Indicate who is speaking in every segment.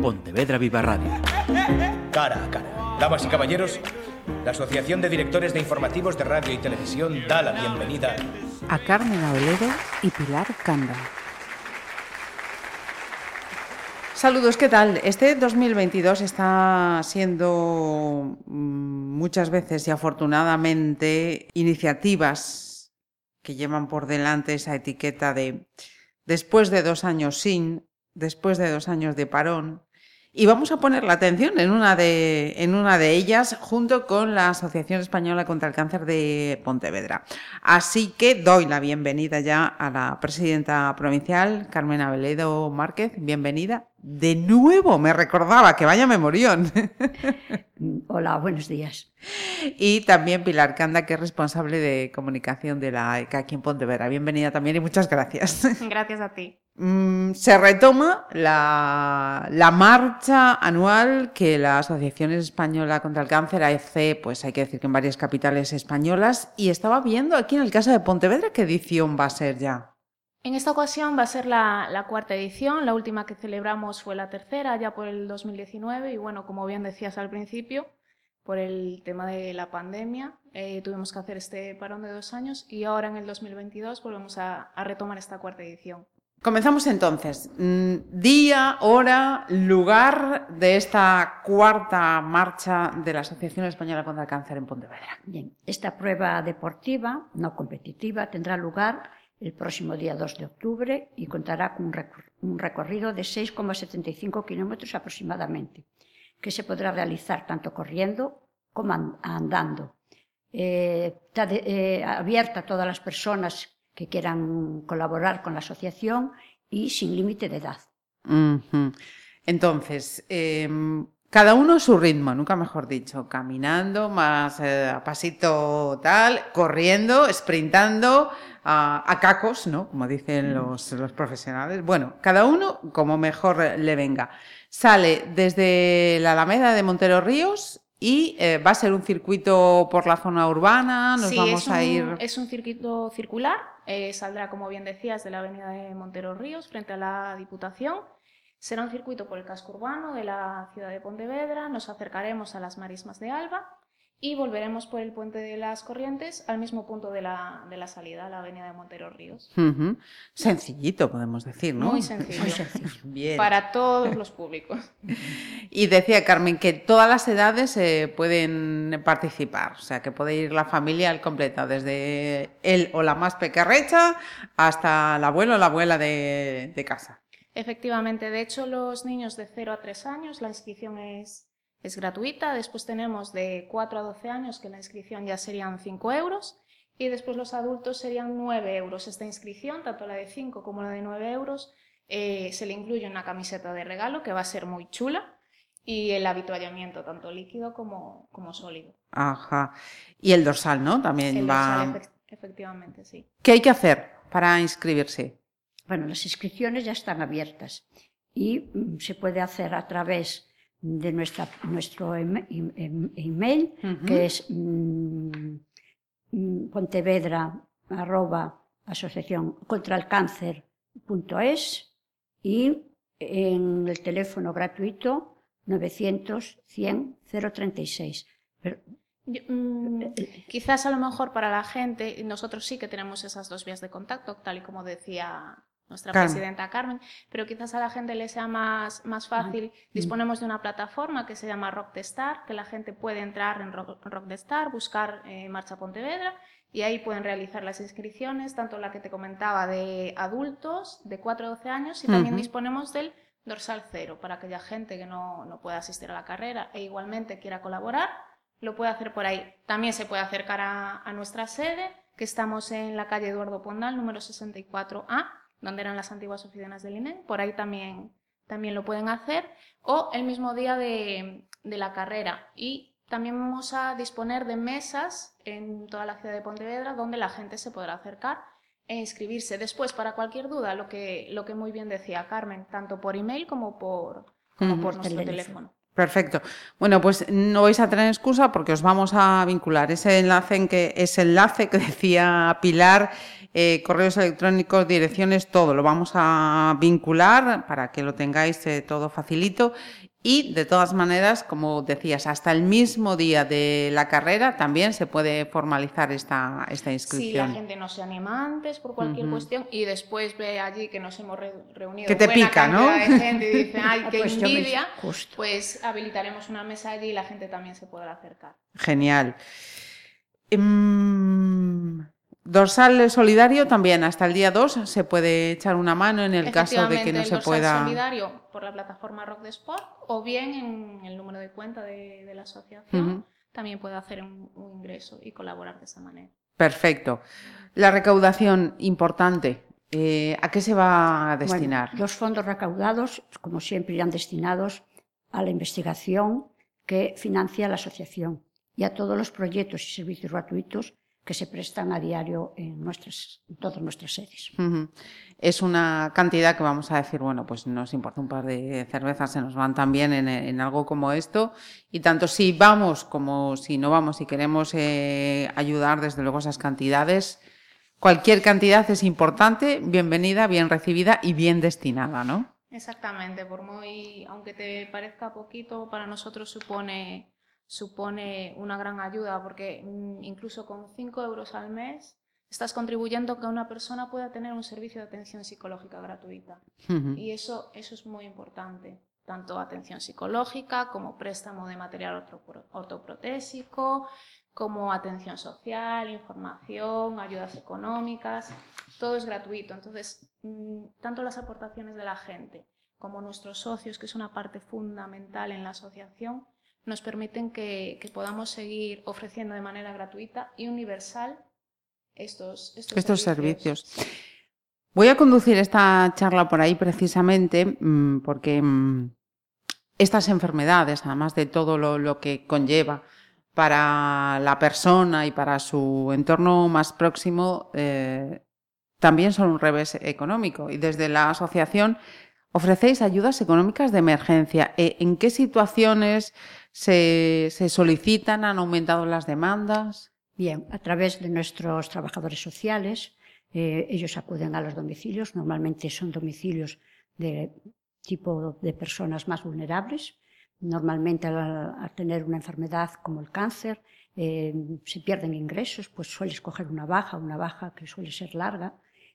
Speaker 1: Pontevedra Viva Radio.
Speaker 2: Cara a cara. Damas y caballeros, la Asociación de Directores de Informativos de Radio y Televisión da la bienvenida
Speaker 3: a Carmen Aoledo y Pilar Canda. Saludos, ¿qué tal? Este 2022 está siendo mm, muchas veces y afortunadamente iniciativas que llevan por delante esa etiqueta de después de dos años sin, después de dos años de parón, y vamos a poner la atención en una, de, en una de ellas junto con la Asociación Española contra el Cáncer de Pontevedra. Así que doy la bienvenida ya a la presidenta provincial, Carmen Abeledo Márquez. Bienvenida. De nuevo, me recordaba que vaya memorión.
Speaker 4: Hola, buenos días.
Speaker 3: Y también Pilar Canda, que es responsable de comunicación de la ECA aquí en Pontevedra. Bienvenida también y muchas gracias.
Speaker 5: Gracias a ti.
Speaker 3: Mm, se retoma la, marcha anual que la Asociación Española contra el Cáncer, AEC, pues hay que decir que en varias capitales españolas, y estaba viendo aquí en el caso de Pontevedra qué edición va a ser ya.
Speaker 5: En esta ocasión va a ser la, cuarta edición, la última que celebramos fue la tercera, ya por el 2019, y bueno, como bien decías al principio, por el tema de la pandemia, eh, tuvimos que hacer este parón de dos años y ahora en el 2022 volvemos a retomar esta cuarta edición.
Speaker 3: Comenzamos entonces. Mm, día, hora, lugar de esta cuarta marcha de la Asociación Española contra el Cáncer en Pontevedra.
Speaker 4: Bien, esta prueba deportiva, no competitiva, tendrá lugar el próximo día 2 de octubre y contará con un recorrido de 6,75 kilómetros aproximadamente, que se podrá realizar tanto corriendo como andando. Eh, está eh, abierta a todas las personas que quieran colaborar con la asociación y sin límite de edad.
Speaker 3: Entonces, em, cada uno su ritmo, nunca mejor dicho, caminando, más eh, a pasito tal, corriendo, sprintando, a, cacos, ¿no? Como dicen los, los, profesionales. Bueno, cada uno como mejor le venga. Sale desde la Alameda de Montero Ríos y eh, va a ser un circuito por la zona urbana, nos vamos a ir...
Speaker 5: Es un circuito circular, eh, saldrá, como bien decías, de la avenida de Montero Ríos, frente a la Diputación. Será un circuito por el casco urbano de la ciudad de Pontevedra, nos acercaremos a las marismas de Alba y volveremos por el puente de las Corrientes al mismo punto de la, de la salida, la avenida de Montero Ríos.
Speaker 3: Sencillito, podemos decir, ¿no?
Speaker 5: Muy sencillo. Muy sencillo. Bien. Para todos los públicos.
Speaker 3: Y decía Carmen que todas las edades eh, pueden participar, o sea, que puede ir la familia al completo, desde él o la más pequerrecha hasta el abuelo o la abuela de, de casa.
Speaker 5: Efectivamente, de hecho, los niños de 0 a 3 años, la inscripción es es gratuita. Después tenemos de 4 a 12 años, que la inscripción ya serían 5 euros. Y después los adultos serían 9 euros. Esta inscripción, tanto la de 5 como la de 9 euros, eh, se le incluye una camiseta de regalo que va a ser muy chula y el habituallamiento, tanto líquido como, como sólido.
Speaker 3: Ajá. Y el dorsal, ¿no? También
Speaker 5: el
Speaker 3: va.
Speaker 5: Dorsal, efectivamente, sí.
Speaker 3: ¿Qué hay que hacer para inscribirse?
Speaker 4: Bueno, las inscripciones ya están abiertas y mm, se puede hacer a través de nuestra, nuestro email, que es mm, mm, pontevedra arroba asociación contra el cáncer punto es y en el teléfono gratuito 900 100 036. Pero,
Speaker 5: quizás a lo mejor para la gente, nosotros sí que tenemos esas dos vías de contacto, tal y como decía nuestra presidenta Carmen, pero quizás a la gente le sea más, más fácil. Disponemos de una plataforma que se llama Rock de Star, que la gente puede entrar en Rock, de Star, buscar eh, Marcha Pontevedra y ahí pueden realizar las inscripciones, tanto la que te comentaba de adultos de 4 a 12 años y también disponemos del dorsal cero para aquella gente que no, no pueda asistir a la carrera e igualmente quiera colaborar, lo puede hacer por ahí. También se puede acercar a, a nuestra sede, que estamos en la calle Eduardo Pondal, número 64A, donde eran las antiguas oficinas del INE, por ahí también, también lo pueden hacer, o el mismo día de, la carrera. Y también vamos a disponer de mesas en toda la ciudad de Pontevedra donde la gente se podrá acercar e inscribirse. Después, para cualquier duda, lo que, lo que muy bien decía Carmen, tanto por email como por, como por nuestro teléfono.
Speaker 3: Perfecto. Bueno, pues no vais a tener excusa porque os vamos a vincular ese enlace en que ese enlace que decía Pilar, eh, correos electrónicos, direcciones, todo lo vamos a vincular para que lo tengáis eh, todo facilito y de todas maneras, como decías, hasta el mismo día de la carrera también se puede formalizar esta, esta inscripción.
Speaker 5: Si la gente no se anima antes por cualquier cuestión y después ve allí que nos hemos reunido
Speaker 3: que te pica, ¿no?
Speaker 5: de gente y dice, ay, qué pues envidia, pues habilitaremos una mesa allí y la gente también se podrá acercar.
Speaker 3: Genial. Em, Dorsal solidario también, hasta el día 2 se puede echar una mano en el caso de que no se pueda.
Speaker 5: solidario por la plataforma Rock de Sport o bien en el número de cuenta de, la asociación también puede hacer un, ingreso y colaborar de esa manera.
Speaker 3: Perfecto. La recaudación importante. Eh, ¿A qué se va a destinar?
Speaker 4: los fondos recaudados, como siempre, irán destinados a la investigación que financia la asociación y a todos los proyectos y servicios gratuitos que se prestan a diario en, nuestras, todas nuestras sedes.
Speaker 3: Es una cantidad que vamos a decir, bueno, pues nos importa un par de cervezas, se nos van también en, en algo como esto. Y tanto si vamos como si no vamos y queremos eh, ayudar, desde luego, esas cantidades, cualquier cantidad es importante, bienvenida, bien recibida y bien destinada, ¿no?
Speaker 5: Exactamente, por muy, aunque te parezca poquito, para nosotros supone supone una gran ayuda porque mm, incluso con 5 euros al mes estás contribuyendo a que una persona pueda tener un servicio de atención psicológica gratuita. Y eso, eso es muy importante, tanto atención psicológica como préstamo de material ortoprotésico, como atención social, información, ayudas económicas, todo es gratuito. Entonces, mm, tanto las aportaciones de la gente como nuestros socios, que es una parte fundamental en la asociación, nos permiten que, podamos seguir ofreciendo de manera gratuita y universal estos,
Speaker 3: estos, servicios. Voy a conducir esta charla por ahí precisamente mm, porque mm, estas enfermedades, además de todo lo, que conlleva para la persona y para su entorno más próximo, eh, también son un revés económico. Y desde la asociación ofrecéis ayudas económicas de emergencia. Eh, ¿En qué situaciones se, solicitan? ¿Han aumentado las demandas?
Speaker 4: Bien, a través de nuestros trabajadores sociales, eh, ellos acuden a los domicilios, normalmente son domicilios de tipo de personas más vulnerables. Normalmente al, tener una enfermedad como el cáncer, eh, se pierden ingresos, pues suele escoger una baja, una baja que suele ser larga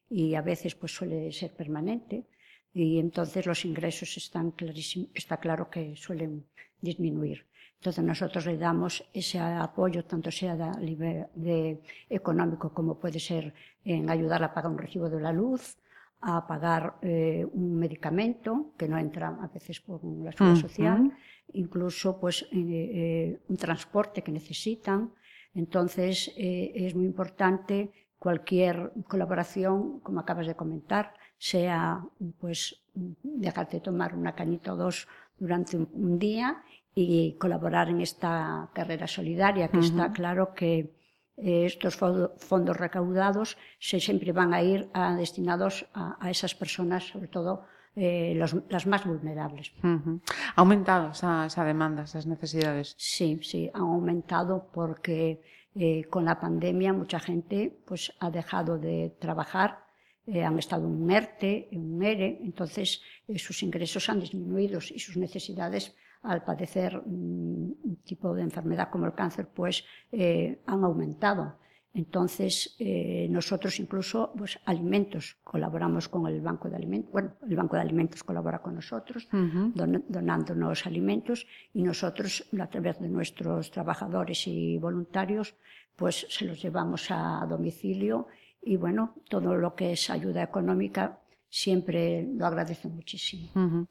Speaker 4: y a veces pues suele ser permanente y entonces los ingresos están clarísimo, está claro que suelen disminuir. Entonces nosotros le damos ese apoyo, tanto sea de, de, económico como puede ser en ayudar a pagar un recibo de la luz, a pagar eh, un medicamento que no entra a veces por la seguridad social, incluso pues eh, eh, un transporte que necesitan. Entonces es muy importante cualquier colaboración, como acabas de comentar, sea pues dejarte tomar una cañita o dos durante un, día y colaborar en esta carrera solidaria, que está claro que eh, estos fondos recaudados se siempre van a ir destinados a, esas personas, sobre todo eh, las más vulnerables.
Speaker 3: ¿Ha aumentado esa, esa, demanda, esas necesidades?
Speaker 4: Sí, sí, ha aumentado porque eh, con la pandemia mucha gente pues, ha dejado de trabajar eh, han estado en un ERTE, en un ERE, entonces eh, sus ingresos han disminuido y sus necesidades al padecer un tipo de enfermedad como el cáncer, pues eh, han aumentado. Entonces, eh, nosotros incluso, pues, alimentos, colaboramos con el Banco de Alimentos, bueno, el Banco de Alimentos colabora con nosotros, donándonos alimentos, y nosotros, a través de nuestros trabajadores y voluntarios, pues se los llevamos a domicilio y bueno, todo lo que es ayuda económica siempre lo agradezco muchísimo.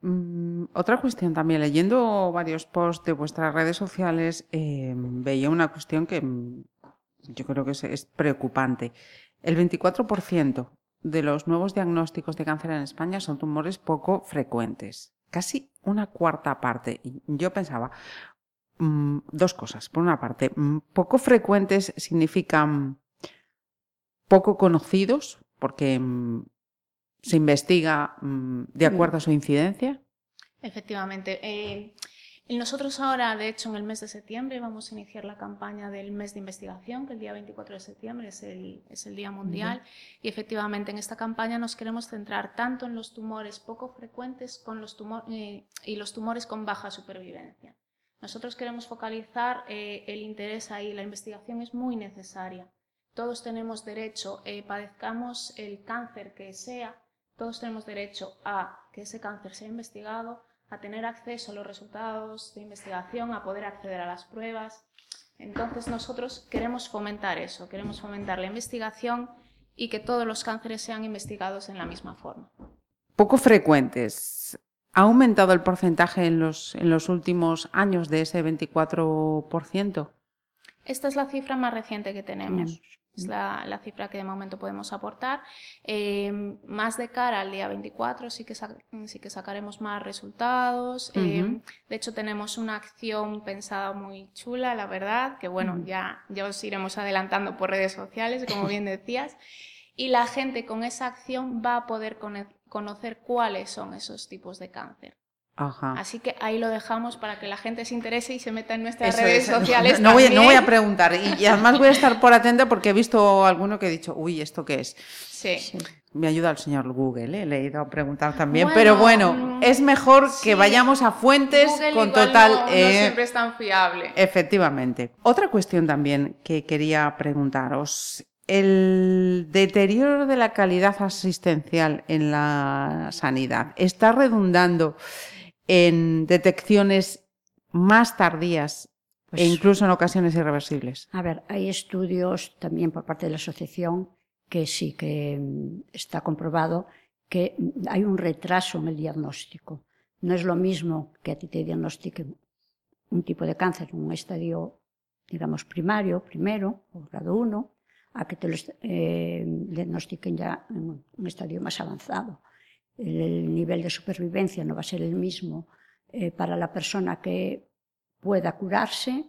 Speaker 3: Mm, otra cuestión también, leyendo varios posts de vuestras redes sociales, eh, veía una cuestión que yo creo que es, preocupante. El 24% de los nuevos diagnósticos de cáncer en España son tumores poco frecuentes, casi una cuarta parte. Y yo pensaba, mm, dos cosas. Por una parte, poco frecuentes significan poco conocidos, porque mm, se investiga mm, de acuerdo a su incidencia.
Speaker 5: Efectivamente. Eh, nosotros ahora, de hecho, en el mes de septiembre vamos a iniciar la campaña del mes de investigación, que el día 24 de septiembre es el, es el Día Mundial. Y efectivamente en esta campaña nos queremos centrar tanto en los tumores poco frecuentes con los eh, y los tumores con baja supervivencia. Nosotros queremos focalizar eh, el interés ahí. La investigación es muy necesaria. Todos tenemos derecho, eh, padezcamos el cáncer que sea, todos tenemos derecho a que ese cáncer sea investigado, a tener acceso a los resultados de investigación, a poder acceder a las pruebas. Entonces nosotros queremos fomentar eso, queremos fomentar la investigación y que todos los cánceres sean investigados en la misma forma.
Speaker 3: Poco frecuentes. ¿Ha aumentado el porcentaje en los, en los últimos años de ese 24%?
Speaker 5: Esta es la cifra más reciente que tenemos. Es la, cifra que de momento podemos aportar. Eh, más de cara al día 24 sí que, sí que sacaremos más resultados. Eh, de hecho, tenemos una acción pensada muy chula, la verdad, que bueno, ya, ya os iremos adelantando por redes sociales, como bien decías. Y la gente con esa acción va a poder conocer cuáles son esos tipos de cáncer. Así que ahí lo dejamos para que la gente se interese y se meta en nuestras redes sociales.
Speaker 3: No, voy, no, voy, a preguntar y, además voy a estar por atenta porque he visto alguno que he dicho, uy, ¿esto qué es?
Speaker 5: Sí.
Speaker 3: Me ayuda el señor Google, ¿eh? le he ido a preguntar también, pero bueno, mm, es mejor que vayamos a fuentes con total...
Speaker 5: No, eh, siempre es tan fiable.
Speaker 3: Efectivamente. Otra cuestión también que quería preguntaros. El deterioro de la calidad asistencial en la sanidad está redundando en detecciones más tardías e pues incluso en ocasiones irreversibles.
Speaker 4: A ver, hay estudios también por parte de la asociación que sí que mm, está comprobado que hay un retraso en el diagnóstico. No es lo mismo que a ti te diagnostiquen un tipo de cáncer en un estadio, digamos, primario, primero, o grado 1, a que te lo eh, diagnostiquen ya en un estadio más avanzado el nivel de supervivencia no va a ser el mismo eh, para la persona que pueda curarse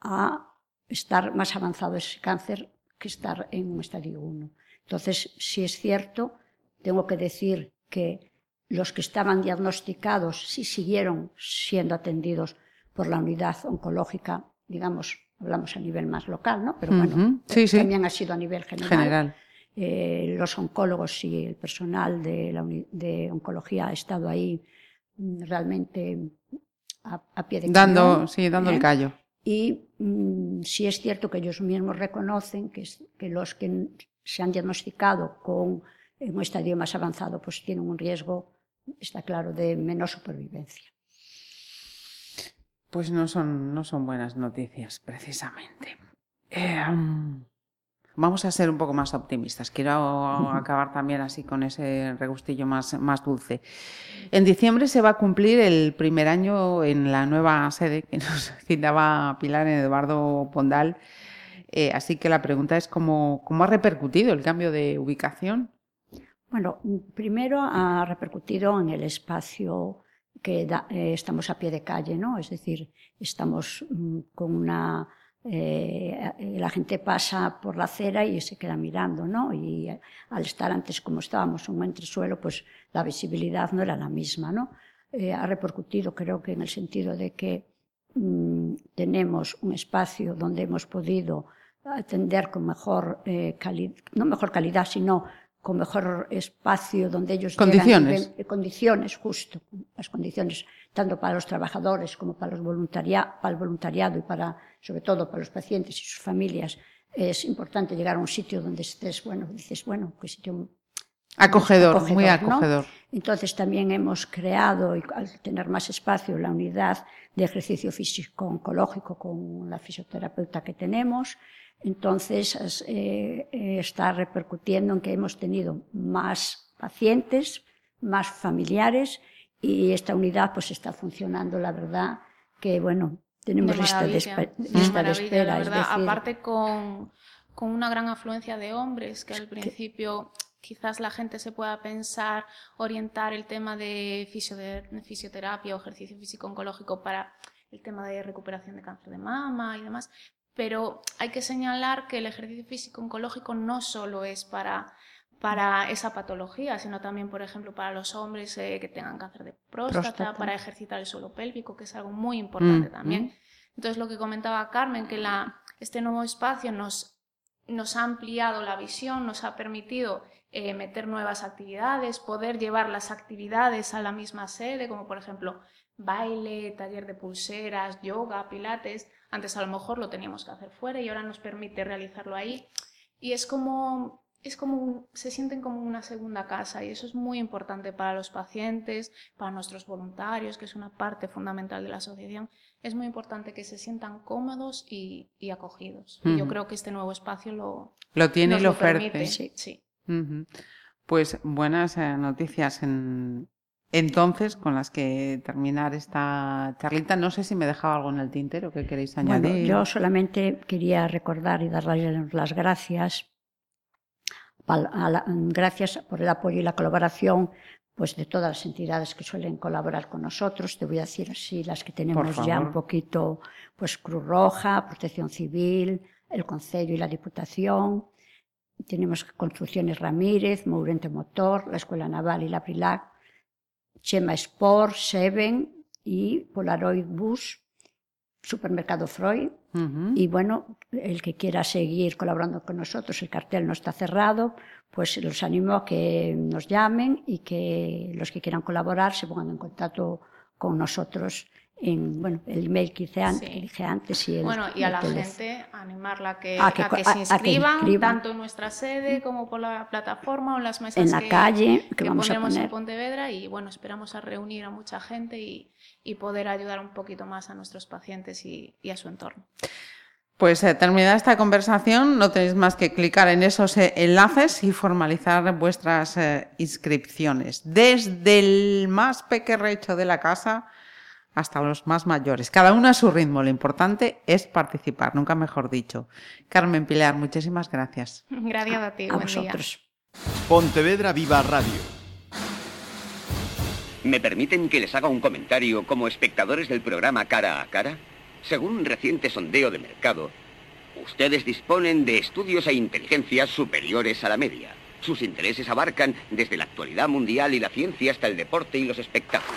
Speaker 4: a estar más avanzado ese cáncer que estar en un estadio 1. Entonces, si es cierto, tengo que decir que los que estaban diagnosticados sí siguieron siendo atendidos por la unidad oncológica, digamos, hablamos a nivel más local, ¿no? Pero bueno, también ha sido a nivel general. general. Eh, los oncólogos y el personal de, la, de oncología ha estado ahí mm, realmente a, pie de
Speaker 3: dando, Sí, dando el ¿eh? callo.
Speaker 4: Y mm, sí es cierto que ellos mismos reconocen que, que los que se han diagnosticado con un estadio más avanzado pues tienen un riesgo, está claro, de menor supervivencia.
Speaker 3: Pues no son, no son buenas noticias, precisamente. Eh, Vamos a ser un poco más optimistas. Quiero acabar también así con ese regustillo más, más dulce. En diciembre se va a cumplir el primer año en la nueva sede que nos citaba Pilar en Eduardo Pondal. Eh, así que la pregunta es cómo, cómo ha repercutido el cambio de ubicación.
Speaker 4: Bueno, primero ha repercutido en el espacio que eh, estamos a pie de calle, ¿no? Es decir, estamos mm, con una eh, la gente pasa por la acera y se queda mirando, ¿no? Y al estar antes como estábamos un entresuelo, pues la visibilidad no era la misma, ¿no? Eh, ha repercutido, creo que en el sentido de que mm, tenemos un espacio donde hemos podido atender con mejor eh, calidad, no mejor calidad, sino con mejor espacio donde ellos
Speaker 3: condiciones.
Speaker 4: llegan, condiciones justo las condiciones tanto para los trabajadores como para los para el voluntariado y para sobre todo para los pacientes y sus familias es importante llegar a un sitio donde estés bueno dices bueno qué sitio
Speaker 3: acogedor, muy acogedor.
Speaker 4: Entonces también hemos creado y al tener más espacio la unidad de ejercicio físico oncológico con la fisioterapeuta que tenemos entonces, eh, eh, está repercutiendo en que hemos tenido más pacientes, más familiares y esta unidad pues está funcionando, la verdad, que bueno, tenemos lista, de, espera.
Speaker 5: Aparte con, con, una gran afluencia de hombres que al principio quizás la gente se pueda pensar orientar el tema de, de fisioterapia o ejercicio físico oncológico para el tema de recuperación de cáncer de mama y demás, pero hay que señalar que el ejercicio físico oncológico no solo es para, para esa patología, sino también, por ejemplo, para los hombres eh, que tengan cáncer de próstata, para ejercitar el suelo pélvico, que es algo muy importante mm, también. Mm. Entonces, lo que comentaba Carmen, que la, este nuevo espacio nos, nos ha ampliado la visión, nos ha permitido eh, meter nuevas actividades, poder llevar las actividades a la misma sede, como por ejemplo baile, taller de pulseras, yoga, pilates. Antes a lo mejor lo teníamos que hacer fuera y ahora nos permite realizarlo ahí. Y es como es como se sienten como una segunda casa y eso es muy importante para los pacientes, para nuestros voluntarios, que es una parte fundamental de la asociación. Es muy importante que se sientan cómodos y, acogidos. y yo creo que este nuevo espacio lo,
Speaker 3: lo tiene y lo, ofrece.
Speaker 5: Sí. sí.
Speaker 3: Pues buenas eh, noticias en, entonces con las que terminar esta charlita. No sé si me dejaba algo en el tintero que queréis añadir.
Speaker 4: Bueno, yo solamente quería recordar y darles las gracias gracias por el apoyo y la colaboración pues de todas las entidades que suelen colaborar con nosotros. Te voy a decir así las que tenemos ya un poquito, pues Cruz Roja, Protección Civil, el Consejo y la Diputación. Tenemos Construcciones Ramírez, Mourente Motor, la Escuela Naval y la Prilac, Chema Sport, Seven y Polaroid Bus, Supermercado Freud. Y bueno, el que quiera seguir colaborando con nosotros, el cartel no está cerrado, pues los animo a que nos llamen y que los que quieran colaborar se pongan en contacto con nosotros en bueno, el email que hice antes, dije antes y el,
Speaker 5: Bueno, y a la gente animarla a que, a que, se inscriban, tanto en nuestra sede como por la plataforma o en las mesas
Speaker 4: en la
Speaker 5: que,
Speaker 4: calle
Speaker 5: que, vamos a poner. en Pontevedra y bueno, esperamos a reunir a mucha gente y, y poder ayudar un poquito más a nuestros pacientes y, y a su entorno.
Speaker 3: Pues eh, terminada esta conversación, no tenéis más que clicar en esos eh, enlaces y formalizar vuestras eh, inscripciones. Desde el más pequerrecho de la casa hasta los más mayores. Cada uno a su ritmo. Lo importante es participar, nunca mejor dicho. Carmen Pilar, muchísimas gracias.
Speaker 5: Gracias a ti.
Speaker 4: A, vosotros.
Speaker 1: Pontevedra Viva Radio.
Speaker 6: ¿Me permiten que les haga un comentario como espectadores del programa Cara a Cara? Según un reciente sondeo de mercado, ustedes disponen de estudios e inteligencias superiores a la media. Sus intereses abarcan desde la actualidad mundial y la ciencia hasta el deporte y los espectáculos.